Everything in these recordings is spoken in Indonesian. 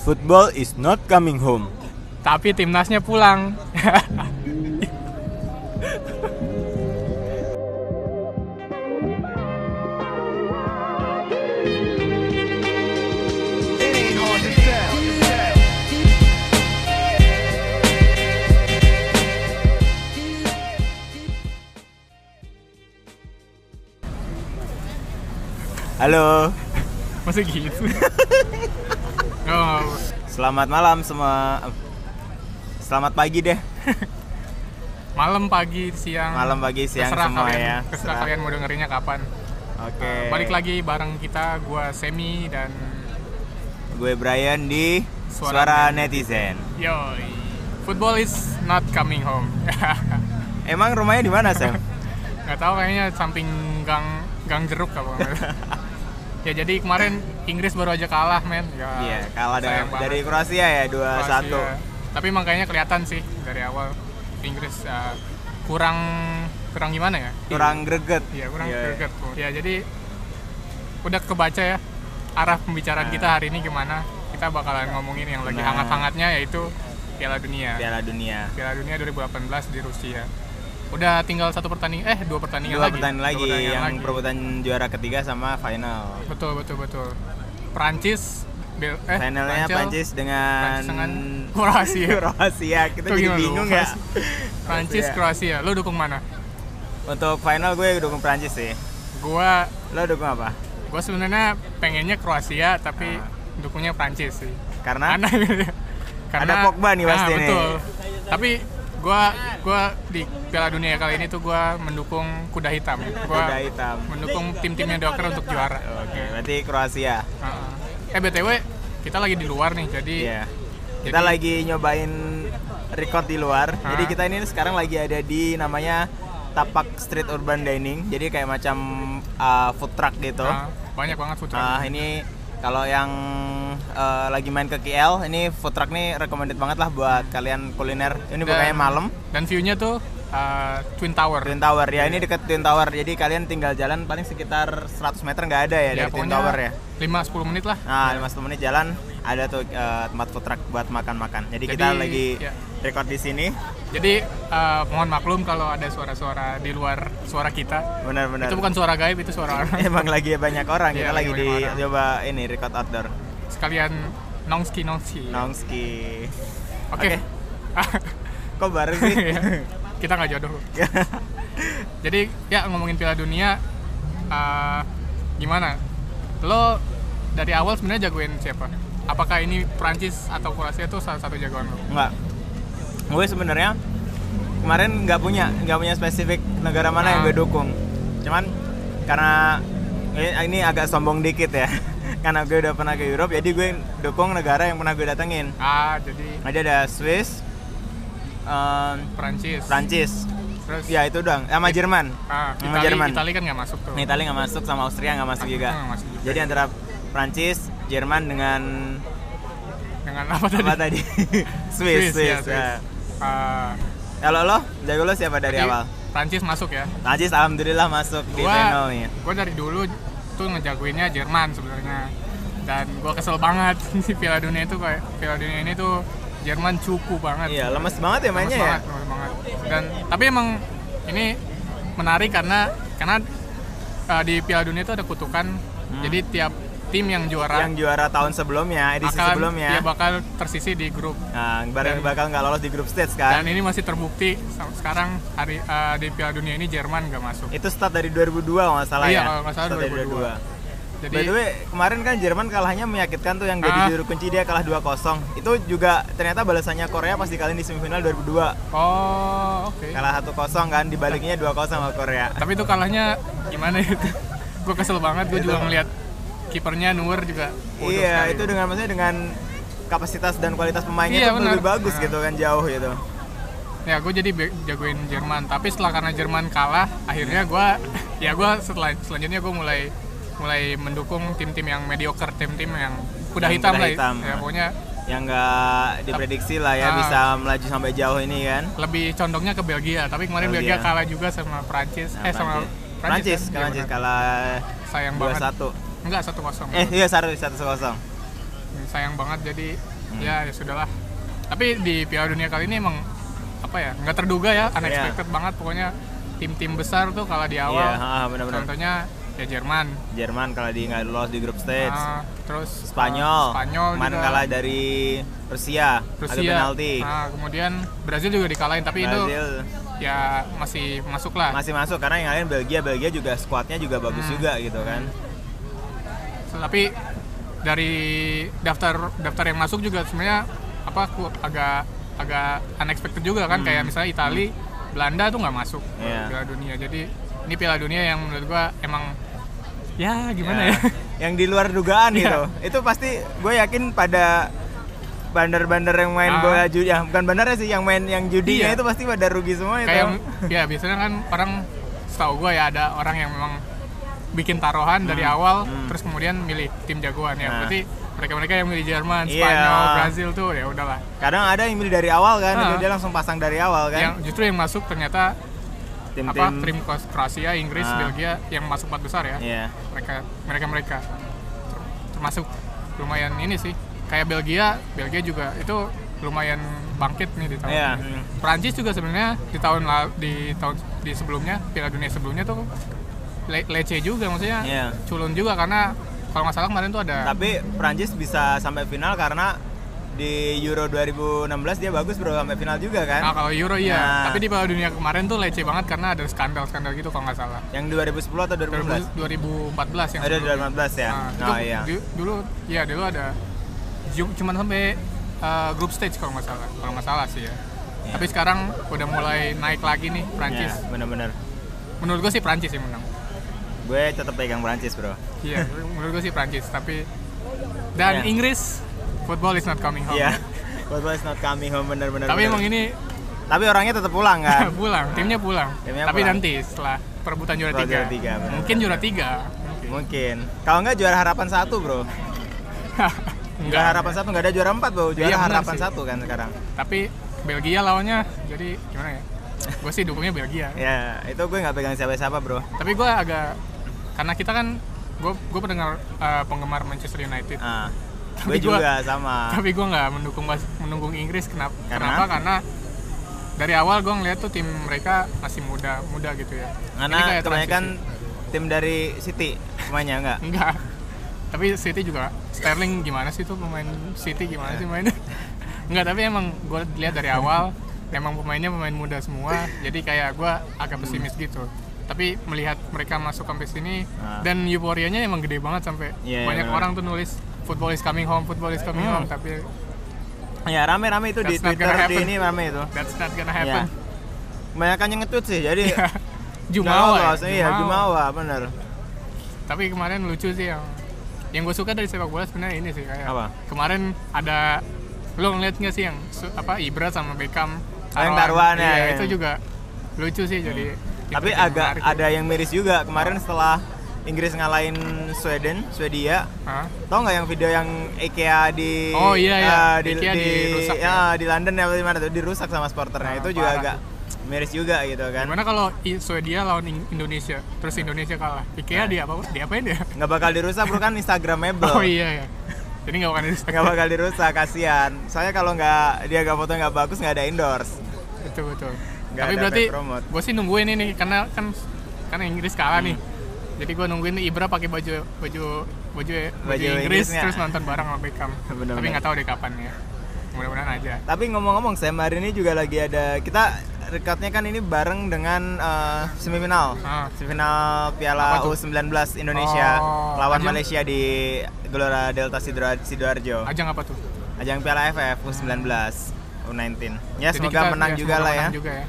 Football is not coming home. Tapi timnasnya pulang. Halo, Masa gitu? oh, selamat malam semua. Selamat pagi deh. malam, pagi, siang. Malam, pagi, siang terserah semua kalian, ya. Terserah kalian mau dengerinnya kapan. Oke. Uh, balik lagi bareng kita, gua Semi dan Gue Brian di Suara Suara, Netizen. Yoi. Football is not coming home. Emang rumahnya di mana, Sam? Gak tahu kayaknya samping gang gang jeruk apa. ya jadi kemarin Inggris baru aja kalah men. Ya, Iya, kalah dengan dari Kroasia ya 2-1. Kroasia. Tapi emang kayaknya kelihatan sih dari awal Inggris uh, kurang kurang gimana ya? Kurang greget. Iya kurang Iya, iya. greget. Ya jadi udah kebaca ya arah pembicaraan Nah. kita hari ini gimana. Kita bakalan ngomongin yang lagi Nah. hangat-hangatnya yaitu Piala Dunia. Piala Dunia. Piala Dunia 2018 di Rusia. Udah tinggal satu pertandingan eh dua pertandingan Dua lagi. pertandingan lagi Dua pertandingan yang lagi. perebutan juara ketiga sama final. Betul betul betul. Prancis Bel eh Finalnya Prancis dengan Prancis dengan Kroasia. Kroasia. Kita Tuh jadi bingung ya. Prancis Kroasia. Lu dukung mana? Untuk final gue dukung Prancis sih. Gua Lo dukung apa? gua sebenarnya pengennya Kroasia tapi Ah. dukungnya Prancis sih. Karena Karena Ada Pogba nih pasti Nah, nih. betul. Tapi gua gua di Piala Dunia kali ini tuh gua mendukung kuda hitam. Gua kuda hitam. mendukung tim-timnya Docker untuk juara. Oke, berarti Kroasia. Heeh. Eh BTW, kita lagi di luar nih. Jadi Iya. Kita Jadi- lagi nyobain record di luar. Ah. Jadi kita ini sekarang lagi ada di namanya Tapak Street Urban Dining. Jadi kayak macam uh, food truck gitu. nah, banyak banget food truck. Nah, ini kalau yang uh, lagi main ke KL, ini food truck nih recommended banget lah buat kalian kuliner. Ini bukannya malam. Dan view-nya tuh uh, Twin Tower. Twin Tower ya, ini deket Twin Tower. Jadi kalian tinggal jalan paling sekitar 100 meter nggak ada ya, dari Twin pokoknya Tower ya. 5-10 menit lah. Nah, 15 menit jalan ada tuh uh, tempat food truck buat makan-makan. Jadi, Jadi, kita lagi ya. record di sini. Jadi uh, mohon maklum kalau ada suara-suara di luar suara kita. Benar-benar. Itu bukan suara gaib, itu suara orang. Emang lagi banyak orang. Iya, kita lagi lagi di orang. coba ini record outdoor. Sekalian nongski nongski. Nongski. Oke. Kok bareng sih? Iya. kita nggak jodoh. Jadi ya ngomongin Piala Dunia, uh, gimana? Lo dari awal sebenarnya jagoin siapa? Apakah ini Prancis atau Kroasia itu salah satu jagoan lo? Enggak. Gue sebenarnya kemarin nggak punya nggak punya spesifik negara mana yang Ah. gue dukung. Cuman karena ini, agak sombong dikit ya. karena gue udah pernah ke Europe, jadi gue dukung negara yang pernah gue datengin. Ah, jadi Ada ada Swiss, em, Prancis. Prancis, Terus ya itu dong, sama Jerman. ah, sama Itali, Jerman. Itali kan nggak masuk tuh. Nah, Italia nggak masuk, sama Austria nggak masuk juga. Hmm, masuk juga. Jadi antara Prancis, Jerman dengan Dengan apa tadi? apa tadi? Swiss, Swiss. ya, Swiss. ya. Ah, Kalau lo, jago lo siapa dari awal? Prancis masuk ya. Prancis alhamdulillah masuk di final nih. gue dari dulu tuh ngejagoinnya Jerman sebenarnya dan gue kesel banget di Piala Dunia itu kayak Piala Dunia ini tuh Jerman cukup banget Iya, lemes banget ya Lemes mainnya ya. banget, lemes banget. dan tapi emang ini menarik karena karena uh, di Piala Dunia itu ada kutukan jadi tiap tim yang juara. Yang juara tahun sebelumnya, edisi akan sebelumnya. dia bakal tersisi di grup Nah, bareng Dan- bakal nggak lolos di grup stage dan kan. ini masih terbukti sekarang hari uh, di Piala Dunia ini Jerman nggak masuk Itu start dari 2002 kalau nggak salah Iya, ya. kalau nggak salah Start dari 2002. jadi By the way, kemarin kan Jerman kalahnya menyakitkan tuh yang jadi Ah. juru kunci dia kalah 2-0. Itu juga ternyata balasannya Korea pas dikalahin di semifinal 2002. oh oke Kalah 1-0 kan, dibaliknya 2-0 sama Korea. tapi itu kalahnya gimana itu gue kesel banget gue juga ngeliat kipernya Nuer juga Iya, sekali. itu dengan maksudnya dengan kapasitas dan kualitas pemainnya Iya, benar. lebih bagus Nah. gitu kan jauh gitu. ya gue jadi jagoin Jerman tapi setelah karena Jerman kalah akhirnya gue ya gue setelah selanjutnya gue mulai mulai mendukung tim-tim yang mediocre tim-tim yang kuda Yang hitam kuda lah hitam. ya pokoknya Yang nggak diprediksi lah ya Ah. bisa melaju sampai jauh ini kan. lebih condongnya ke Belgia tapi kemarin Belgia, Belgia. kalah juga sama Prancis Nah, eh sama Prancis, kan? Prancis Iya, kalah sayang banget 2-1. Enggak satu kosong Eh iya satu satu kosong. sayang banget jadi Hmm. ya ya sudahlah tapi di Piala Dunia kali ini emang apa ya nggak terduga ya unexpected banget pokoknya tim-tim besar tuh kalah di Iya, awal ah, benar-benar. contohnya ya Jerman Jerman kalau di nggak lolos di grup stage. Ah, terus Spanyol, ah, Spanyol kemarin juga. kalah dari Rusia, Rusia penalti. Nah, kemudian Brazil juga dikalahin tapi itu Brazil ya masih masuk lah masih masuk karena yang lain Belgia, Belgia juga skuadnya juga bagus Hmm. juga gitu kan. Tapi dari daftar daftar yang masuk juga sebenarnya apa aku agak agak unexpected juga kan Hmm. kayak misalnya Itali Belanda tuh nggak masuk Iya. Piala Dunia jadi ini Piala Dunia yang menurut gua emang ya gimana ya, yang di luar dugaan Iya. gitu. Itu pasti gue yakin pada bandar-bandar yang main Ah. bola judi, ya bukan bandarnya sih yang main yang judinya Iya. itu pasti pada rugi semua itu. kayak ya biasanya kan orang setahu gua ya ada orang yang memang bikin taruhan dari awal hmm. terus kemudian milih tim jagoan ya Nah. berarti mereka-mereka yang milih Jerman, Iya. Spanyol, Brazil tuh ya udahlah Kadang ada yang milih dari awal kan, Ah. dia langsung pasang dari awal yang kan. justru yang masuk ternyata Tim-tim apa tim Kroasia, Inggris, Ah. Belgia yang masuk empat besar ya. Iya. Mereka mereka mereka termasuk lumayan ini sih. Kayak Belgia, Belgia juga itu lumayan bangkit nih di tahun Iya. ini. Hmm. Prancis juga sebenarnya di tahun di tahun di sebelumnya Piala Dunia sebelumnya tuh le- lece juga maksudnya Iya. culun juga karena kalau nggak salah kemarin tuh ada Tapi Prancis bisa sampai final karena di Euro 2016 dia bagus bro sampai final juga kan. Ah, kalau Euro iya, Nah. tapi di Piala Dunia kemarin tuh lece banget karena ada skandal-skandal gitu kalau nggak salah. Yang 2010 atau 2015? 2014 yang Ada sebelumnya. 2015 ya. Nah, oh iya. du- dulu ya dulu ada cuman sampai uh, grup stage kalau nggak salah kalau nggak salah sih ya Iya. tapi sekarang udah mulai naik lagi nih Prancis Ya, bener-bener. menurut gue sih Prancis yang menang Gue tetap pegang Prancis bro. iya menurut gue sih Prancis tapi dan Iya. Inggris football is not coming home Iya. Football is not coming home bener-bener. tapi bener. emang ini Tapi orangnya tetap pulang kan. pulang timnya pulang Timnya tapi pulang. nanti setelah perebutan juara tiga, juara tiga, benar. mungkin juara tiga mungkin. Mungkin. Kalau nggak juara harapan satu bro. enggak Juara harapan satu nggak ada juara empat bro. Juara Iya, harapan sih. satu kan sekarang. tapi Belgia lawannya jadi gimana ya gue sih dukungnya Belgia Ya itu gue nggak pegang siapa-siapa bro. tapi gue agak karena kita kan gue gue pendengar eh, penggemar Manchester United Ah. Tapi Gue gua- juga sama. tapi gue nggak mendukung mendukung Inggris kenapa Karena? kenapa karena dari awal gue ngeliat tuh tim mereka masih muda muda gitu ya Karena kebanyakan transisi. tim dari City pemainnya nggak. enggak tapi City juga Sterling gimana sih tuh pemain City gimana sih mainnya enggak tapi emang gue lihat dari awal emang pemainnya pemain muda semua jadi kayak gue agak pesimis gitu tapi melihat mereka masuk sampai sini Ah. dan euforianya emang gede banget sampai Iya, banyak iya. orang tuh nulis football is coming home football is coming Hmm. home tapi Ya rame-rame itu di Twitter di ini rame itu. that's not gonna Ya. happen Kebanyakan yang nge-tweet sih. Jadi Jumawa nggak ya? Iya, Jumawa bener. tapi kemarin lucu sih yang yang gue suka dari sepak bola sebenarnya ini sih kayak Apa? kemarin ada lo ngeliat nggak sih yang apa Ibra sama Beckham Oh, yang taruhan ya, iya, ya. itu juga lucu sih jadi Tapi agak menarik ada yang miris juga kemarin setelah Inggris ngalahin Sweden, Swedia. Hah? Tahu nggak yang video yang IKEA di Oh, iya, iya. eh, di, IKEA di, dirusak, ya, di London ya di mana tuh dirusak sama supporternya. Ah, itu juga agak miris juga gitu kan. gimana kalau Swedia lawan In- Indonesia terus Indonesia kalah IKEA dia apa diapain ya Nggak bakal dirusak bro kan Instagramable. oh iya ya jadi nggak akan di Nggak bakal dirusak kasihan. Soalnya kalau nggak dia nggak foto nggak bagus nggak ada endorse. betul betul Nggak tapi berarti gue sih nungguin ini karena kan karena Inggris kalah nih Hmm. jadi gue nungguin nih Ibra pakai baju baju baju baju, Baju Inggris Inggrisnya. terus nonton bareng sama Beckham Bener-bener. tapi nggak tahu deh kapan ya mudah-mudahan aja Tapi ngomong-ngomong Sam hari ini juga lagi ada kita rekatnya kan ini bareng dengan eh, semifinal. Ah. Semifinal Piala Apa tuh? U19 Indonesia Oh, lawan ajang- Malaysia di Gelora Delta Sidoar- Sidoarjo. ajang apa tuh Ajang Piala AFF U19 U19. Ya Jadi semoga kita- menang ya, juga semoga lah ya. juga ya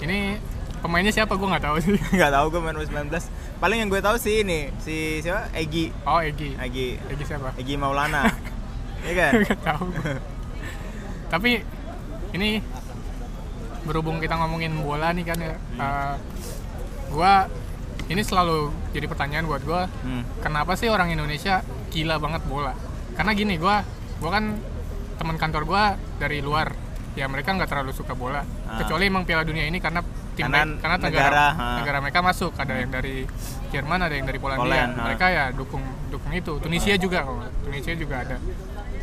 ini pemainnya siapa gue nggak tahu sih Nggak tahu gue main U19. Paling yang gue tahu sih ini si siapa? Egi. oh Egi Egi Egi siapa Egi Maulana. Iya kan? nggak tahu tapi ini berhubung kita ngomongin bola nih kan ya eh, gua ini selalu jadi pertanyaan buat gua Hmm. kenapa sih orang Indonesia gila banget bola karena gini gua gua kan teman kantor gua dari luar ya mereka nggak terlalu suka bola. Kecuali emang Piala Dunia ini karena tim Karena me- karena negara negara, negara, ha. mereka masuk ada yang dari Jerman ada yang dari Polandia Poland, ha. mereka ya dukung dukung itu Tunisia juga kalau. Tunisia juga ada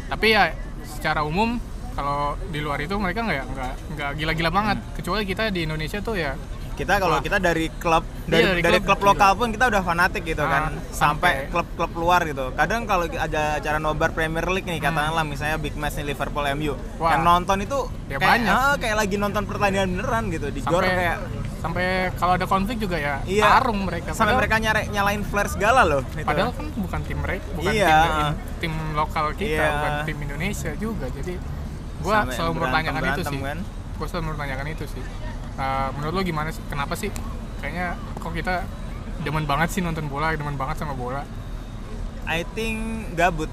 tapi ya secara umum kalau di luar itu mereka nggak nggak nggak gila-gila banget Hmm. kecuali kita di Indonesia tuh ya kita kalau kita dari klub Iya, dari, dari dari klub, klub, lokal pun kita udah fanatik gitu Ah, kan sampai klub-klub luar gitu kadang kalau ada acara nobar Premier League nih Hmm. katakanlah misalnya big match nih Liverpool MU Wah. yang nonton itu Ya, kayak banyak. ah, kayak lagi nonton pertandingan beneran gitu di gor sampai kayak sampai kalau ada konflik juga ya Iya. tarung mereka sampai Padahal- mereka nyari nyalain flare segala loh gitu. Padahal kan bukan tim mereka, bukan Iya. tim, tim lokal kita, Iya. bukan tim Indonesia juga. Jadi gua Sampai selalu mempertanyakan itu sih. kan. Gua selalu mempertanyakan itu sih. Uh, menurut lo gimana sih? Kenapa sih? Kayaknya kok kita demen banget sih nonton bola, demen banget sama bola. I think gabut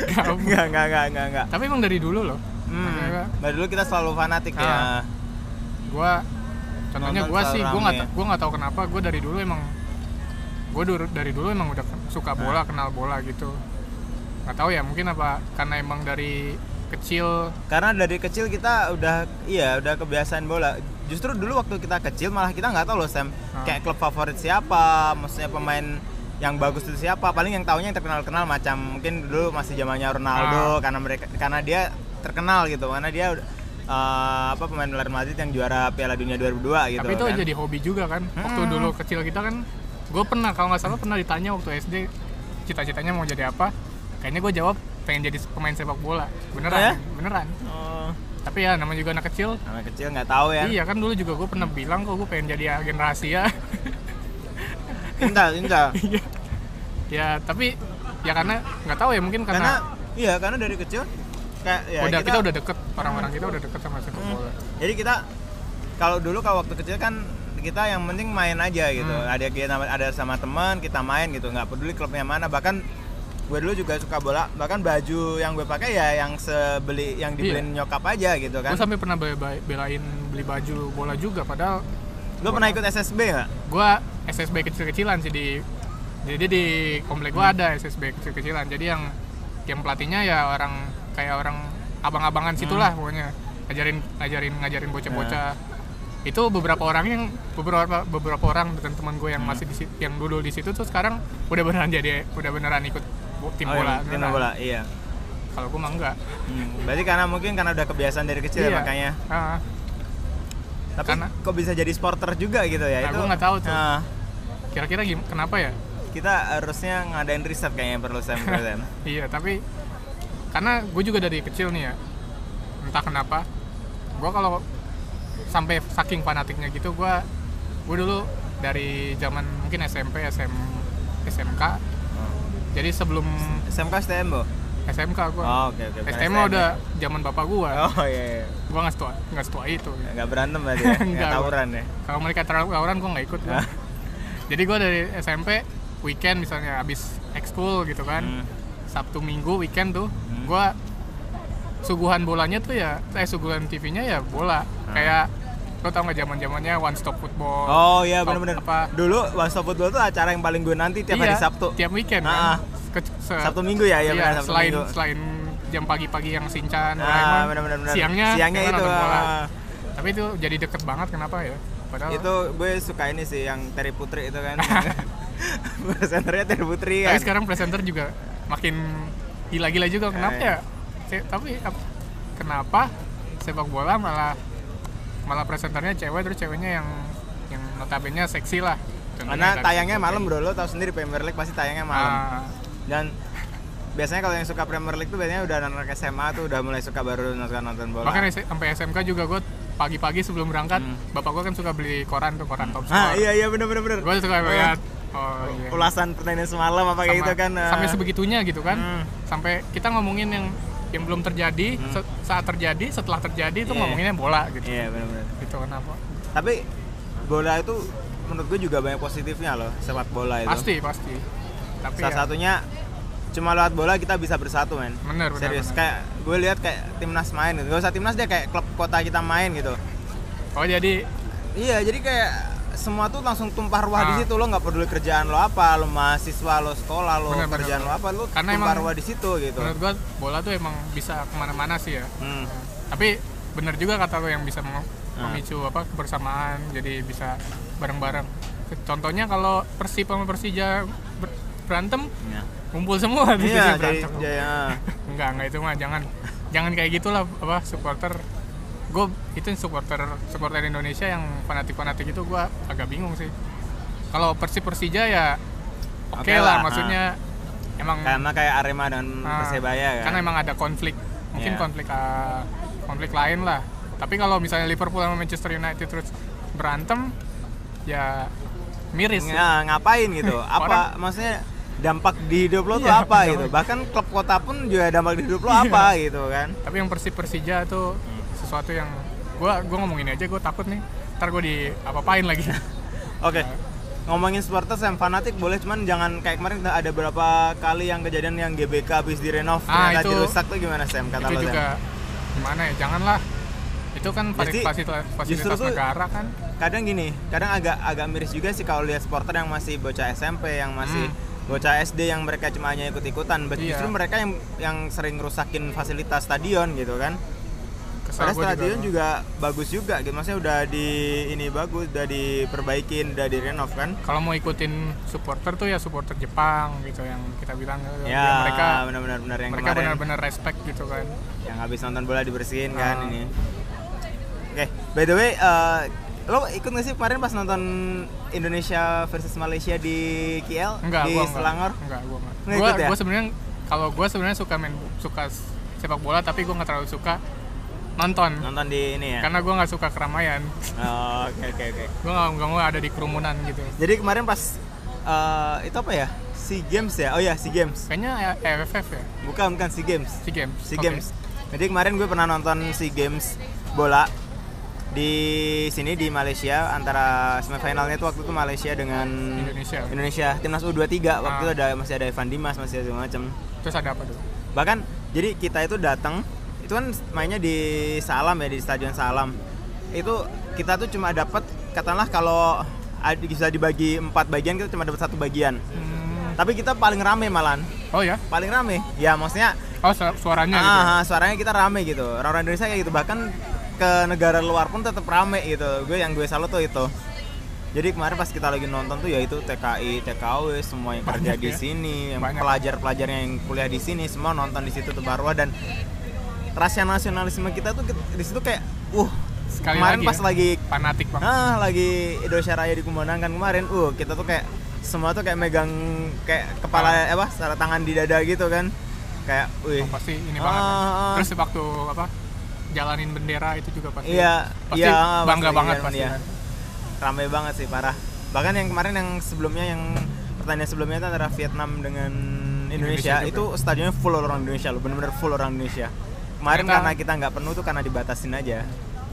Gak- nggak nggak nggak nggak nggak Tapi emang dari dulu loh. hmm. Dari dulu kita selalu fanatik Ah. ya Gua contohnya gua sih, gua nggak gua nggak tahu kenapa gua dari dulu emang gua dulu dari dulu emang udah suka bola, kenal bola gitu. Nggak tahu ya, mungkin apa karena emang dari kecil karena dari kecil kita udah iya udah kebiasaan bola justru dulu waktu kita kecil malah kita nggak tahu loh Sam Ah. kayak klub favorit siapa maksudnya pemain yang bagus itu siapa paling yang tahunya yang terkenal kenal macam mungkin dulu masih zamannya Ronaldo Ah. karena mereka karena dia terkenal gitu karena dia eh, apa pemain Real Madrid yang juara Piala Dunia 2002 gitu tapi itu kan. jadi hobi juga kan waktu Hmm. dulu kecil kita kan gue pernah kalau nggak salah pernah ditanya waktu SD cita-citanya mau jadi apa kayaknya gue jawab pengen jadi pemain sepak bola beneran Oh ya? beneran oh, tapi ya namanya juga anak kecil anak kecil nggak tahu ya iya kan dulu juga gue pernah bilang kok gue pengen jadi agen rahasia Intel Intel Iya. ya tapi ya karena nggak tahu ya mungkin karena karena, iya karena dari kecil kayak ya udah kita, udah deket orang-orang kita udah deket sama sepak Hmm. bola Jadi kita kalau dulu kalau waktu kecil kan kita yang penting main aja gitu. Hmm. Ada kita ada sama teman kita main gitu, nggak peduli klubnya mana. Bahkan gue dulu juga suka bola. Bahkan baju yang gue pakai ya yang sebeli yang dibeliin nyokap aja gitu kan. gue sampai pernah be- be- belain beli baju bola juga padahal Lu pernah ikut SSB nggak? gua SSB kecil-kecilan sih di jadi di komplek gua ada SSB kecil-kecilan. Jadi yang yang pelatihnya ya orang kayak orang abang-abangan situlah pokoknya. Ngajarin ngajarin ngajarin bocah-bocah. Itu beberapa orang yang beberapa beberapa orang dan teman gue yang masih di yang dulu di situ tuh sekarang udah beneran jadi udah beneran ikut tim Oh, bola iya, tim beneran. bola, iya. kalau gue mah enggak Hmm, Berarti karena mungkin karena udah kebiasaan dari kecil ya Iya. makanya. Ah, Tapi Karena- kok bisa jadi sporter juga gitu ya? Nah, itu gua nggak tahu tuh. Nah, kira-kira gim- kenapa ya kita harusnya ngadain riset kayaknya yang perlu saya Sam. Iya, tapi karena gue juga dari kecil nih ya, entah kenapa, gue kalau sampai saking fanatiknya gitu, gue gue dulu dari zaman mungkin SMP, SM, SMK, jadi sebelum SMK STM, Bo? SMK gue, Oh, oke oke. bukan STM STM. udah zaman bapak gue, Oh iya, iya. gue nggak setua nggak setua itu. nggak berantem berarti ya? nggak tawuran ya? Kalau mereka terlalu tawuran gue nggak ikut. gua. Ah. jadi gue dari SMP weekend misalnya abis ekskul gitu kan, Hmm. Sabtu Minggu weekend tuh Hmm. gua suguhan bolanya tuh ya eh suguhan TV-nya ya bola Hmm. kayak lo tau nggak zaman zamannya one stop football Oh iya benar-benar. apa Dulu One Stop Football tuh acara yang paling gue nanti tiap hari Iya, Sabtu. tiap weekend Ah, kan Ke- se- Sabtu Minggu ya, iya, iya, benar Sabtu selain Minggu. selain jam pagi-pagi yang Shinchan Ah, Doraemon, benar-benar. benar. siangnya Siangnya itu. bola. ah. tapi itu jadi deket banget kenapa ya padahal Itu gue suka ini sih yang Terry Putri itu kan. Presenternya Terry Putri tapi kan. sekarang presenter juga makin gila-gila juga kenapa Eh. ya Se- tapi ap- kenapa sepak bola malah malah presenternya cewek terus ceweknya yang yang notabene seksi lah Contohnya Karena dari- tayangnya malam bro, lo tau sendiri Premier League pasti tayangnya malam. Ah, Dan biasanya kalau yang suka Premier League tuh biasanya udah anak SMA tuh udah mulai suka baru nonton nonton bola. bahkan sampai SMK juga gue pagi-pagi sebelum berangkat Hmm. bapak gue kan suka beli koran tuh koran top Ah score iya iya bener bener bener. gue suka lihat oh iya Ulasan pertandingan semalam apa kayak gitu kan. ah. sampai sebegitunya gitu kan Hmm. sampai kita ngomongin yang yang belum terjadi Hmm. se- saat terjadi setelah terjadi itu Iya. ngomonginnya bola gitu Iya bener bener. gitu kenapa Tapi bola itu menurut gue juga banyak positifnya loh sepak bola itu. pasti pasti tapi Salah ya, satunya cuma lewat bola kita bisa bersatu men. bener bener, Serius bener. kayak gue lihat kayak timnas main gitu. Gak usah timnas dia kayak klub kota kita main gitu. oh jadi Iya jadi kayak semua tuh langsung tumpah ruah di Ah. situ lo nggak peduli kerjaan lo apa lo mahasiswa lo sekolah lo Bener, bener, kerjaan lo bener. apa lo Karena tumpah emang ruah di situ gitu menurut gue bola tuh emang bisa ke mana-mana sih ya hmm. tapi bener juga kata lo yang bisa meng- Ah. memicu apa kebersamaan jadi bisa bareng-bareng contohnya kalau Persib sama Persija ber- berantem Ya. kumpul semua di Iya, sini jadi berantem ya, enggak enggak itu mah jangan jangan kayak gitulah apa supporter gue itu supporter supporter Indonesia yang fanatik fanatik itu gue agak bingung sih kalau Persib Persija ya oke Oke lah lah, maksudnya emang karena kayak Arema dan ah, Persebaya kan. karena emang ada konflik mungkin Iya. konflik ah, konflik lain lah tapi kalau misalnya Liverpool sama Manchester United terus berantem ya miris. Ya, ngapain gitu? Apa maksudnya dampak di hidup lo tuh Iya, apa gitu? Bahkan klub kota pun juga dampak di hidup lo apa gitu kan? tapi yang Persib Persija tuh sesuatu yang gua gua ngomongin aja gue takut nih. Ntar gue di apa-apain lagi. Oke. Ngomongin supporters yang fanatik boleh cuman jangan kayak kemarin ada beberapa kali yang kejadian yang GBK habis direnov Ah, ternyata itu- dirusak tuh gimana Sam? Kata itu lo Sam? juga. Gimana ya? Janganlah. Itu kan Jadi, fasilitas, fasilitas negara kan. kadang gini kadang agak agak miris juga sih kalau lihat supporter yang masih bocah SMP yang masih bocah SD yang mereka cuma hanya ikut ikutan Hmm. Iya. justru mereka yang yang sering rusakin fasilitas stadion gitu kan Karena stadion juga, bagus juga gitu. Maksudnya udah di ini bagus udah diperbaikin udah direnov kan? Kalau mau ikutin supporter tuh ya supporter Jepang gitu yang kita bilang gitu. ya Yang mereka benar-benar benar yang mereka benar-benar respect gitu kan. Yang habis nonton bola dibersihin kan Ah. ini. Oke by the way eh, lo ikut nggak sih kemarin pas nonton Indonesia versus Malaysia di KL enggak di gua enggak. Selangor? Enggak gua enggak. Nggak gua ikut ya? gua sebenarnya kalau gua sebenarnya suka main suka sepak bola tapi gua nggak terlalu suka nonton. Nonton di ini ya? Karena gua nggak suka keramaian. Oh, oke oke oke. Gua nggak nggak mau ada di kerumunan gitu. Jadi kemarin pas eh, itu apa ya? Sea Games ya? Oh ya Sea Games. Kayaknya ya EFF ya? Bukan bukan Sea Games. SEA Games SEA Oke. Games. Jadi kemarin gue pernah nonton SEA Games bola di sini di Malaysia antara semifinalnya itu waktu itu Malaysia dengan Indonesia. Indonesia. Timnas U23 waktu Ah. itu ada masih ada Evan Dimas masih ada macam. terus ada apa tuh? Bahkan jadi kita itu datang itu kan mainnya di Salam ya di Stadion Salam. Itu kita tuh cuma dapat katakanlah kalau bisa dibagi empat bagian kita cuma dapat satu bagian. Hmm, Tapi kita paling rame malan, oh ya paling rame. Ya maksudnya oh su- suaranya gitu ya? ah, ah, suaranya kita rame gitu orang-orang Indonesia kayak gitu bahkan ke negara luar pun tetap rame gitu gue yang gue salut tuh itu jadi kemarin pas kita lagi nonton tuh ya itu TKI, TKW semua yang kerja di ya? sini, yang Banyak. pelajar-pelajar yang kuliah di sini semua nonton di situ tuh Barwa dan rasa nasionalisme kita tuh di situ kayak, uh Sekali kemarin lagi pas ya. lagi fanatik banget ah lagi Indonesia Raya dikumandangkan kemarin, uh kita tuh kayak semua tuh kayak megang kayak kepala Ah. apa, secara tangan di dada gitu kan, kayak, wih Oh, pasti ini Ah, banget ya. ah, ah. terus waktu apa jalanin bendera itu juga pasti Iya, pasti iya, bangga pasti, banget iya, pasti iya. kan. Ramai banget sih parah. Bahkan yang kemarin yang sebelumnya yang pertandingan sebelumnya itu antara Vietnam dengan Indonesia, Indonesia juga. itu stadionnya full orang Indonesia loh, bener-bener full orang Indonesia. Kemarin Ternyata- karena kita nggak penuh tuh karena dibatasin aja.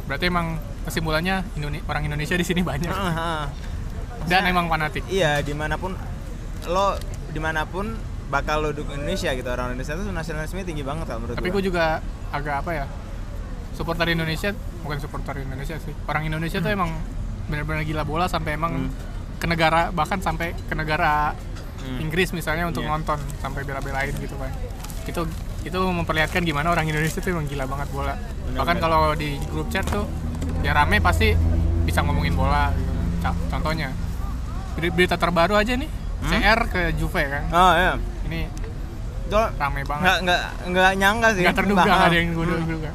berarti emang kesimpulannya Indone- orang Indonesia di sini banyak Ah, ah. dan emang fanatik Iya, di mana pun lo di mana pun bakal lo dukung Indonesia gitu orang Indonesia tuh nasionalisme tinggi banget kalau menurut tapi gue juga agak apa ya supporter Indonesia bukan supporter Indonesia sih orang Indonesia tuh emang benar-benar gila bola sampai emang Hmm. ke negara bahkan sampai ke negara Hmm. Inggris misalnya untuk Iya. nonton sampai bela-belain gitu kan itu itu memperlihatkan gimana orang Indonesia tuh emang gila banget bola Benar, bahkan kalau di grup chat tuh ya rame pasti bisa ngomongin bola gitu. Contohnya Beri- berita terbaru aja nih Hmm? CR ke Juve kan Oh iya. ini Itu rame banget nggak nggak nggak nyangka sih. nggak terduga nggak ada yang gue Hmm. duga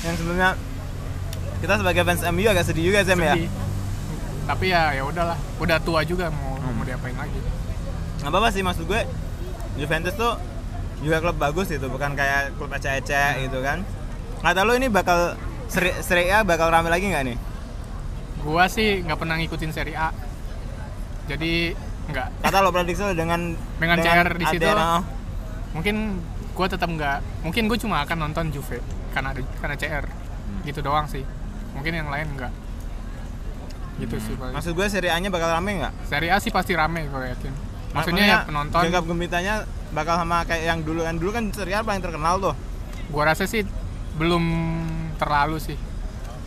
yang sebelumnya kita sebagai fans MU agak sedih juga Sam ya tapi ya ya udahlah udah tua juga mau Hmm. mau diapain lagi nggak apa-apa sih maksud gue Juventus tuh juga klub bagus gitu bukan kayak klub ece-ece gitu kan. Nggak tahu lo ini bakal seri, seri A bakal rame lagi nggak nih? Gua sih nggak pernah ngikutin Serie A. Jadi nggak. Kata lo prediksi lo dengan Dengan CR di situ, oh, mungkin gua tetap nggak mungkin gue cuma akan nonton Juve karena ada karena CR Hmm. gitu doang sih. Mungkin yang lain nggak. Gitu sih paling. maksud gue seri A nya bakal rame nggak? Serie A sih pasti rame gue yakin. Maksudnya ya penonton gegap gempitanya bakal sama kayak yang dulu. Kan dulu kan seri A paling terkenal tuh. Gua rasa sih belum terlalu sih.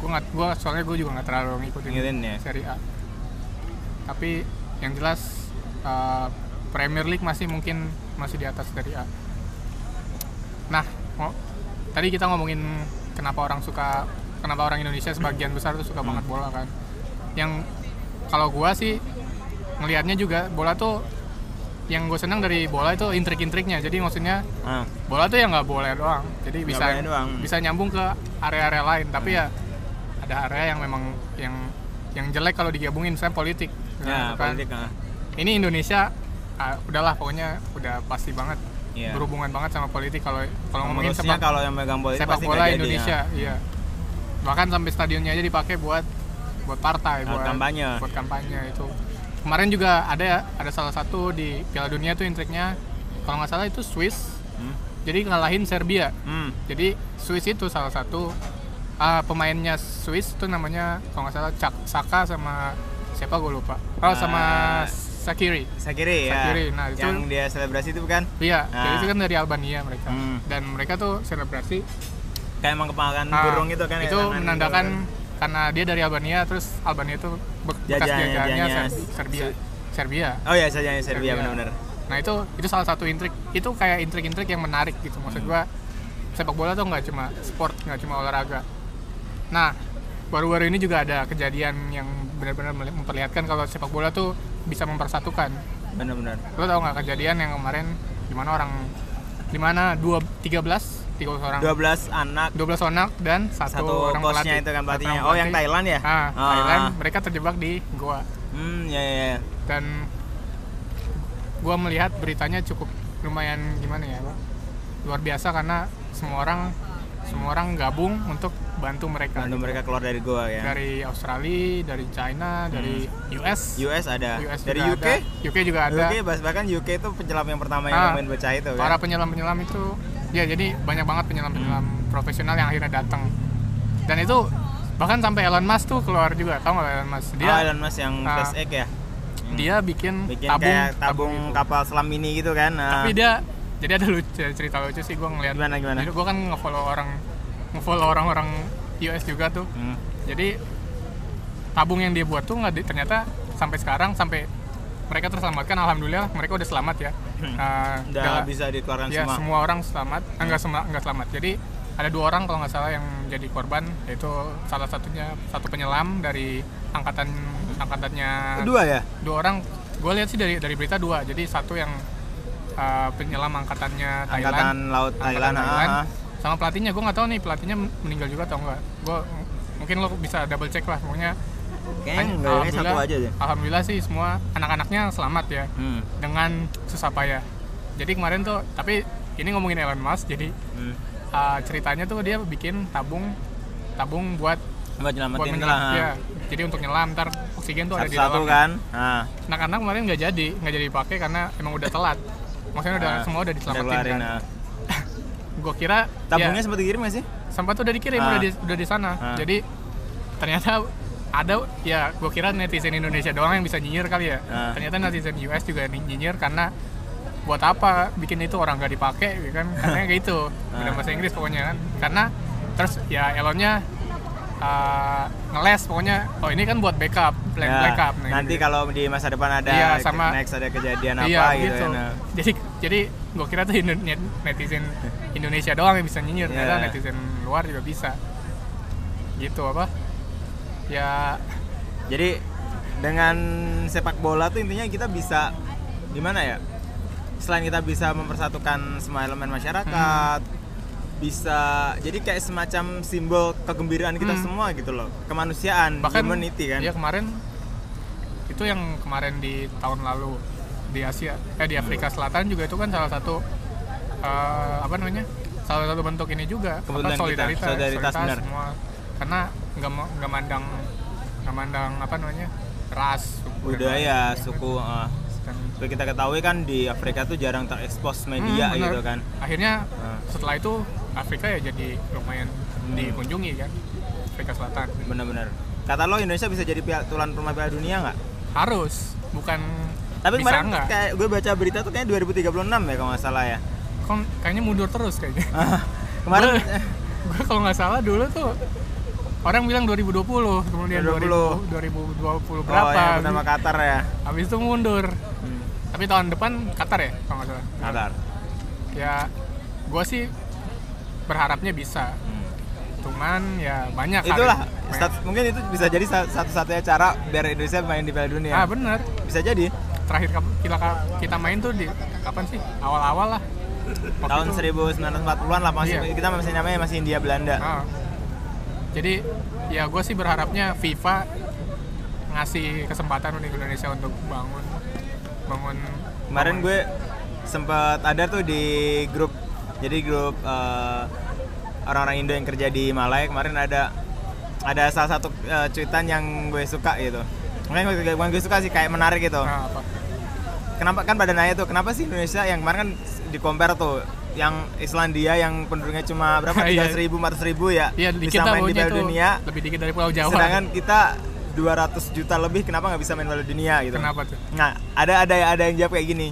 Gua nggak gua soalnya gue juga nggak terlalu ngikutin Ngikutin ya. Serie A. Tapi yang jelas uh, Premier League masih mungkin masih di atas Serie A. Nah oh, tadi kita ngomongin kenapa orang suka kenapa orang Indonesia sebagian besar tuh suka Hmm. banget bola kan. Yang kalau gua sih ngelihatnya juga bola tuh yang gue senang dari bola itu intrik-intriknya jadi maksudnya Ah, bola tuh ya nggak boleh doang jadi Nggak bisa doang. bisa nyambung ke area-area lain tapi ya ada area yang memang yang yang jelek kalau digabungin misalnya politik ya, Gitu kan. politik. ah. ini Indonesia ah, udahlah pokoknya udah pasti banget Iya. berhubungan banget sama politik kalau kalau ngomongin sepak kalau yang megang politik sepak pasti bola Indonesia ah. iya bahkan sampai stadionnya aja dipakai buat buat partai Buat buat kampanye. buat kampanye itu kemarin juga ada ada salah satu di Piala Dunia tuh intriknya kalau nggak salah itu Swiss Hmm. jadi ngalahin Serbia Hmm. jadi Swiss itu salah satu ah, pemainnya Swiss itu namanya kalau nggak salah Cak Saka sama siapa gue lupa oh sama Ah. Sakiri Sakiri ya. Sakiri, nah, itu- yang dia selebrasi itu bukan? iya jadi Ah. itu kan dari Albania mereka Hmm. dan mereka tuh selebrasi Kayak emang kepangkan Ah, burung itu kan ya, itu tangan menandakan gitu karena dia dari Albania terus Albania itu be- bekas Jajahannya- jajahannya jajahannya Serbi- Serbia Se- Serbia. Oh ya, saja Serbia benar-benar. nah itu itu salah satu intrik itu kayak intrik-intrik yang menarik gitu maksud Hmm. gua sepak bola tuh nggak cuma sport nggak cuma olahraga nah baru-baru ini juga ada kejadian yang benar-benar memperlihatkan kalau sepak bola tuh bisa mempersatukan Benar-benar. lo tau nggak kejadian yang kemarin di mana orang di mana dua tiga belas tiga orang 12 anak 12 anak dan satu, satu orang pelatih. itu kan pelatihnya. orang Oh, yang. Thailand ya? Ah, Ah. Thailand mereka terjebak di goa Hmm, ya ya ya. dan gua melihat beritanya cukup lumayan gimana ya Pak? luar biasa karena semua orang semua orang gabung untuk bantu mereka Bantu mereka keluar dari gua ya. dari Australia dari China dari US US ada. US dari juga UK? ada. UK juga ada UK bahkan UK itu penyelam yang pertama yang Ah, nemuin bocah itu kan. para penyelam-penyelam itu ya jadi banyak banget penyelam-penyelam Hmm. profesional yang akhirnya datang dan itu bahkan sampai Elon Musk tuh keluar juga tau nggak Elon Musk dia oh, Elon Musk yang Ah. SpaceX ya. dia bikin, Bikin tabung kayak tabung gitu. kapal selam mini gitu kan. Nah, tapi dia jadi ada lucu cerita lucu sih gue ngeliat Gimana, gimana? jadi gue kan ngefollow orang ngefollow orang-orang US juga tuh Hmm. jadi tabung yang dia buat tuh nggak ternyata sampai sekarang sampai mereka terselamatkan alhamdulillah mereka udah selamat ya Hmm. Uh, Udah bisa dikeluarkan ya semua. semua orang selamat eh, enggak semua enggak selamat jadi ada dua orang kalau nggak salah yang jadi korban yaitu salah satunya satu penyelam dari angkatan angkatannya Dua ya? dua orang gue lihat sih dari dari berita dua jadi satu yang uh, penyelam angkatannya Thailand Angkatan Laut angkatan Thailand. Thailand, ah, ah. sama pelatihnya gue nggak tahu nih pelatihnya meninggal juga atau enggak gue mungkin lo bisa double check lah pokoknya Kayaknya enggak kayaknya satu aja deh. alhamdulillah sih semua anak-anaknya selamat ya Hmm. dengan susah payah jadi kemarin tuh tapi ini ngomongin Elon Musk jadi Hmm. uh, ceritanya tuh dia bikin tabung tabung buat Buat buat nyelamatin lah. ya jadi untuk nyelam ntar oksigen tuh ada di dalamnya kan. Nah, anak-anak kemarin nggak jadi nggak jadi dipakai karena emang udah telat maksudnya udah nah, semua udah diselamatin kan nah. gue kira Tabungnya ya, sempat dikirim nggak sih? sempat tuh udah dikirim Ah. udah di udah di sana Ah. jadi ternyata ada ya gue kira netizen Indonesia doang yang bisa nyinyir kali ya Ah. ternyata netizen US juga ny- nyinyir karena buat apa bikin itu orang gak dipakai ya kan karena kayak gitu Ah. dalam bahasa Inggris pokoknya kan karena terus ya Elonnya uh, ngeles pokoknya oh ini kan buat backup plan Ya, backup nah, nanti gitu. kalau di masa depan ada Iya, sama- next ada kejadian apa iya gitu, gitu ya. Nah. jadi jadi gue kira tuh netizen Indonesia doang yang bisa nyinyir ternyata Iya. netizen luar juga bisa gitu apa ya Jadi dengan sepak bola tuh intinya kita bisa gimana ya? Selain kita bisa mempersatukan semua elemen masyarakat, bisa jadi kayak semacam simbol kegembiraan kita Hmm. semua gitu loh, kemanusiaan, bahkan humanity kan. ya kemarin itu yang kemarin di tahun lalu di Asia eh di Afrika Selatan juga itu kan salah satu eh, apa namanya salah satu bentuk ini juga Kebetulan kita, solidaritas solidaritas, benar. semua karena nggak nggak mandang nggak mandang apa namanya ras suku budaya, lain-lain, suku. uh, seperti kita ketahui kan di Afrika tuh jarang terekspos media Hmm, gitu kan. akhirnya Nah. setelah itu Afrika ya jadi lumayan Hmm. dikunjungi kan Afrika Selatan Bener-bener. Kata lo Indonesia bisa jadi pia- tuan rumah Piala Dunia nggak? harus bukan Tapi kemarin nggak kayak gue baca berita tuh kayak 2036 ya kalau nggak salah ya. Kok kayaknya mundur terus kayaknya kemarin gue kalau nggak salah dulu tuh orang bilang 2020 kemudian 2020. 2000, 2020 oh berapa ya pertama Qatar ya. habis itu mundur Hmm. tapi tahun depan Qatar ya kalau nggak salah Qatar. ya gue sih berharapnya bisa Hmm. keuntungan ya banyak itulah stat- mungkin itu bisa jadi sa- satu-satunya cara biar Indonesia main di Piala Dunia ah bener bisa jadi terakhir kita kita main tuh di kapan sih awal-awal lah Waktu tahun itu- 1940-an lah masih Iya. kita masih namanya masih India Belanda Ah. Jadi ya gue sih berharapnya FIFA ngasih kesempatan untuk Indonesia untuk bangun bangun kemarin gue sempat ada tuh di grup jadi grup eh, orang-orang Indo yang kerja di Malaya kemarin ada ada salah satu eh, cuitan yang gue suka gitu. Makanya gue, bukan gue suka sih kayak menarik gitu. Nah, apa? kenapa kan pada nanya tuh kenapa sih Indonesia yang kemarin kan di compare tuh yang Islandia yang penduduknya cuma berapa Iya. tiga ribu empat ribu ya Iya, bisa main di Piala Dunia lebih dikit dari Pulau Jawa. sedangkan kita 200 juta lebih kenapa nggak bisa main Piala Dunia gitu Kenapa tuh? Nah, ada ada ada yang jawab kayak gini.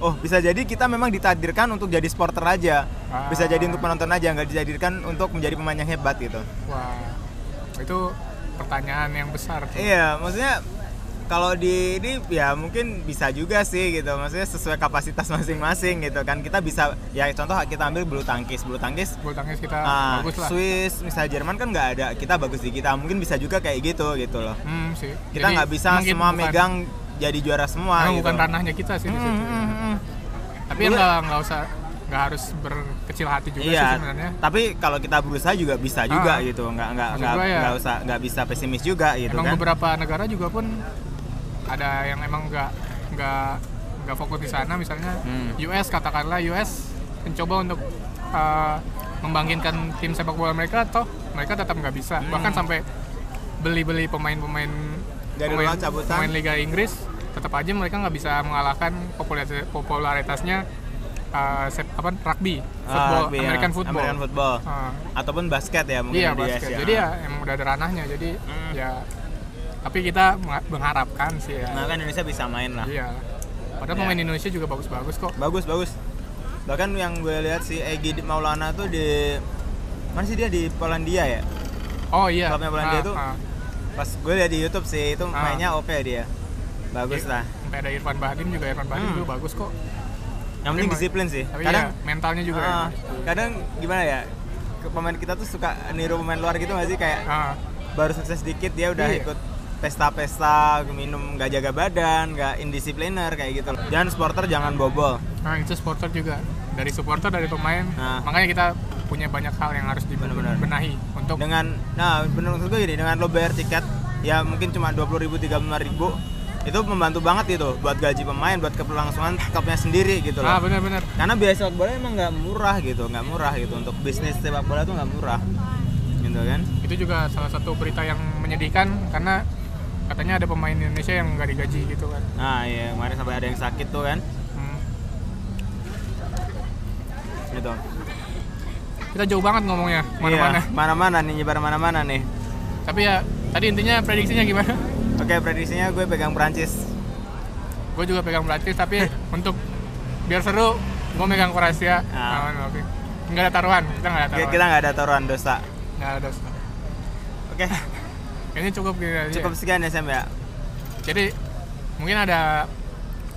Oh, bisa jadi kita memang ditakdirkan untuk jadi sporter aja. Bisa jadi untuk penonton aja, nggak ditakdirkan untuk menjadi pemain yang hebat gitu. Wah, itu pertanyaan yang besar. tuh. Iya, maksudnya kalau di ini ya mungkin bisa juga sih gitu. Maksudnya sesuai kapasitas masing-masing gitu kan. Kita bisa ya contoh kita ambil bulu tangkis, bulu tangkis Bulu tangkis kita ah, bagus lah. Swiss, misalnya Jerman kan nggak ada, kita bagus di kita. Mungkin bisa juga kayak gitu gitu loh. Hmm, sih. Kita nggak bisa semua bukan- megang jadi juara semua memang gitu. bukan ranahnya kita sih di Hmm, situ. hmm, hmm. Tapi nggak nggak usah nggak harus berkecil hati juga sih iya, sebenarnya. tapi kalau kita berusaha juga bisa juga Ah. gitu, nggak nggak nggak ya- nggak usah nggak bisa pesimis juga gitu emang kan. beberapa negara juga pun ada yang emang nggak nggak nggak fokus di sana misalnya Hmm. US katakanlah US mencoba untuk uh, membangkitkan tim sepak bola mereka toh mereka tetap nggak bisa Hmm. bahkan sampai beli-beli pemain-pemain Dari pemain, cabutan. pemain Liga Inggris tetap aja mereka nggak bisa mengalahkan popularitas, popularitasnya uh, sep- apa rugby Ah, football ya. American football American football. Ah. ataupun basket ya mungkin Iya di basket. Asia. Jadi ya emang udah ada ranahnya. Jadi Hmm. ya tapi kita mengharapkan sih ya. Nah kan Indonesia bisa main lah. Iya. Padahal Ya. pemain Indonesia juga bagus-bagus kok. Bagus bagus. Bahkan yang gue lihat si Egi Maulana tuh di mana sih dia di Polandia ya? Oh iya. Klubnya Polandia Ah, tuh ah. Pas gue lihat di YouTube sih itu Ah. mainnya oke dia. Bagus Iya. lah. Sampai ada Irfan Bahdim juga Irfan Bahdim Hmm. juga bagus kok. Yang penting disiplin sih. Tapi Kadang ya mentalnya juga. Ah, ya. kadang gimana ya? Pemain kita tuh suka niru pemain luar gitu gak sih kayak Ah, baru sukses dikit dia udah Iya. ikut pesta-pesta minum nggak jaga badan nggak indisipliner kayak gitu. Loh dan supporter jangan bobol. Nah itu supporter juga. Dari supporter dari pemain. Nah. Makanya kita punya banyak hal yang harus dibenahi untuk dengan nah maksud gue gini dengan lo bayar tiket ya mungkin cuma dua puluh ribu tiga ribu itu membantu banget gitu buat gaji pemain buat keberlangsungan klubnya sendiri gitu ah loh benar-benar. karena biaya sepak bola emang nggak murah gitu nggak murah gitu. Untuk bisnis sepak bola tuh nggak murah. Gitu kan? Itu juga salah satu berita yang menyedihkan karena katanya ada pemain Indonesia yang nggak digaji gitu kan. nah iya kemarin sampai ada yang sakit tuh kan Hmm. gitu Kita jauh banget ngomongnya mana-mana. Iya, mana-mana nih nyebar mana-mana nih Tapi ya tadi intinya prediksinya gimana? oke prediksinya gue pegang Prancis gue juga pegang Prancis tapi untuk biar seru gue megang Kroasia. Ah. Aman, oke. Nggak ada taruhan, kita nggak ada taruhan. kita nggak ada taruhan dosa Nggak ada. oke Kayaknya cukup gitu aja. cukup sekian ya Sam ya Jadi mungkin ada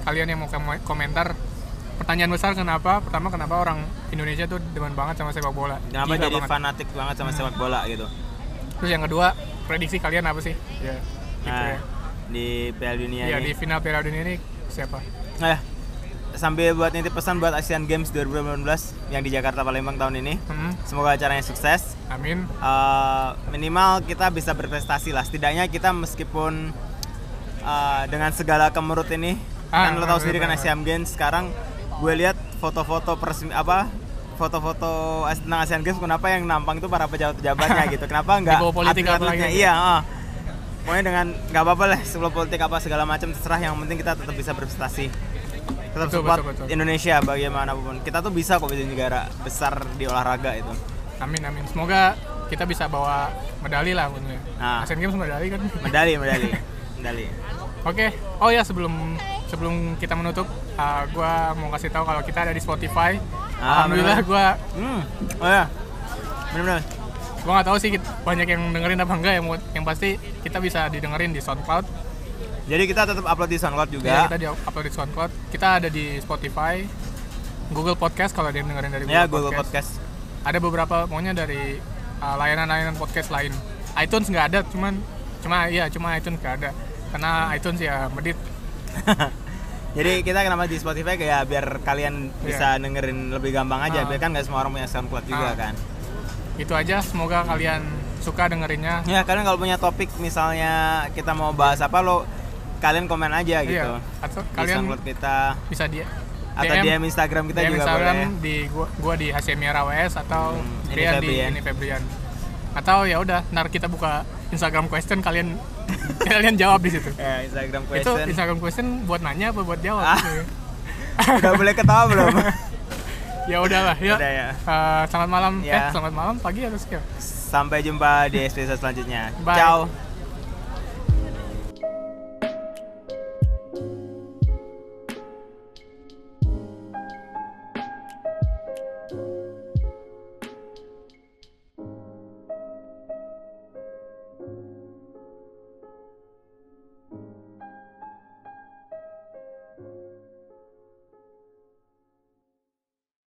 kalian yang mau kom- komentar pertanyaan besar kenapa? Pertama kenapa orang Indonesia tuh demen banget sama sepak bola? kenapa Gila jadi banget. fanatik banget sama sepak bola gitu Terus yang kedua prediksi kalian apa sih? Ya. Gitu nah ya. di Piala Dunia Iya ini di final Piala Dunia ini siapa? Eh, sambil buat nitip pesan buat Asian Games 2019 yang di Jakarta Palembang tahun ini. Hmm, Semoga acaranya sukses. amin. Eh, minimal kita bisa berprestasi lah. Setidaknya kita meskipun eh, dengan segala kemerut ini, Ah, kan lo tahu sendiri kan. Asian Games sekarang gue lihat foto-foto persemi apa foto-foto tentang Asian Games kenapa yang nampang itu para pejabat-pejabatnya gitu kenapa nggak atlet-atletnya? iya oh. pokoknya dengan nggak apa-apa lah sebelum politik apa segala macam terserah yang penting kita tetap bisa berprestasi tetap Betul, support betul, betul. Indonesia bagaimanapun kita tuh bisa kok jadi negara besar di olahraga itu Amin amin. Semoga kita bisa bawa medali lah tentunya. Nah. Asian Games medali kan. medali medali medali Oke. Oh ya sebelum sebelum kita menutup, uh, gua mau kasih tahu kalau kita ada di Spotify. Ah, Alhamdulillah gua hmm oh ya benar-benar gua nggak tahu sih banyak yang dengerin apa enggak ya. Yang pasti kita bisa didengerin di SoundCloud. Jadi kita tetap upload di SoundCloud Ya, juga kita di upload di SoundCloud. Kita ada di Spotify, Google Podcast kalau ada yang dengerin dari Google, ya Google Podcast Ada beberapa pokoknya dari uh, layanan-layanan podcast lain. iTunes nggak ada, cuman cuma iya cuma iTunes nggak ada karena iTunes ya medit. Jadi kita kenapa di Spotify kayak biar kalian Iya. bisa dengerin lebih gampang aja, Ah. biar kan nggak semua orang punya SoundCloud juga Ah. kan. Itu aja. Semoga kalian suka dengerinnya. Ya kalian kalau punya topik misalnya kita mau bahas apa lo kalian komen aja gitu. Iya. Atau Di kalian SoundCloud kita bisa dia atau DM, Instagram kita DM juga Instagram boleh. di gua, gua di Hasyemiara WS atau Hmm, Rian di Febrian. ini Febrian. Atau ya udah, ntar kita buka Instagram question kalian kalian jawab di situ. Ya, Instagram Itu question. Instagram question buat nanya apa buat jawab? Ah. Udah boleh ketawa belum? ya udahlah ya. Udah ya. Eh, selamat malam. Ya. Eh, selamat malam pagi atau siapa? Sampai jumpa di episode selanjutnya. Bye. Ciao.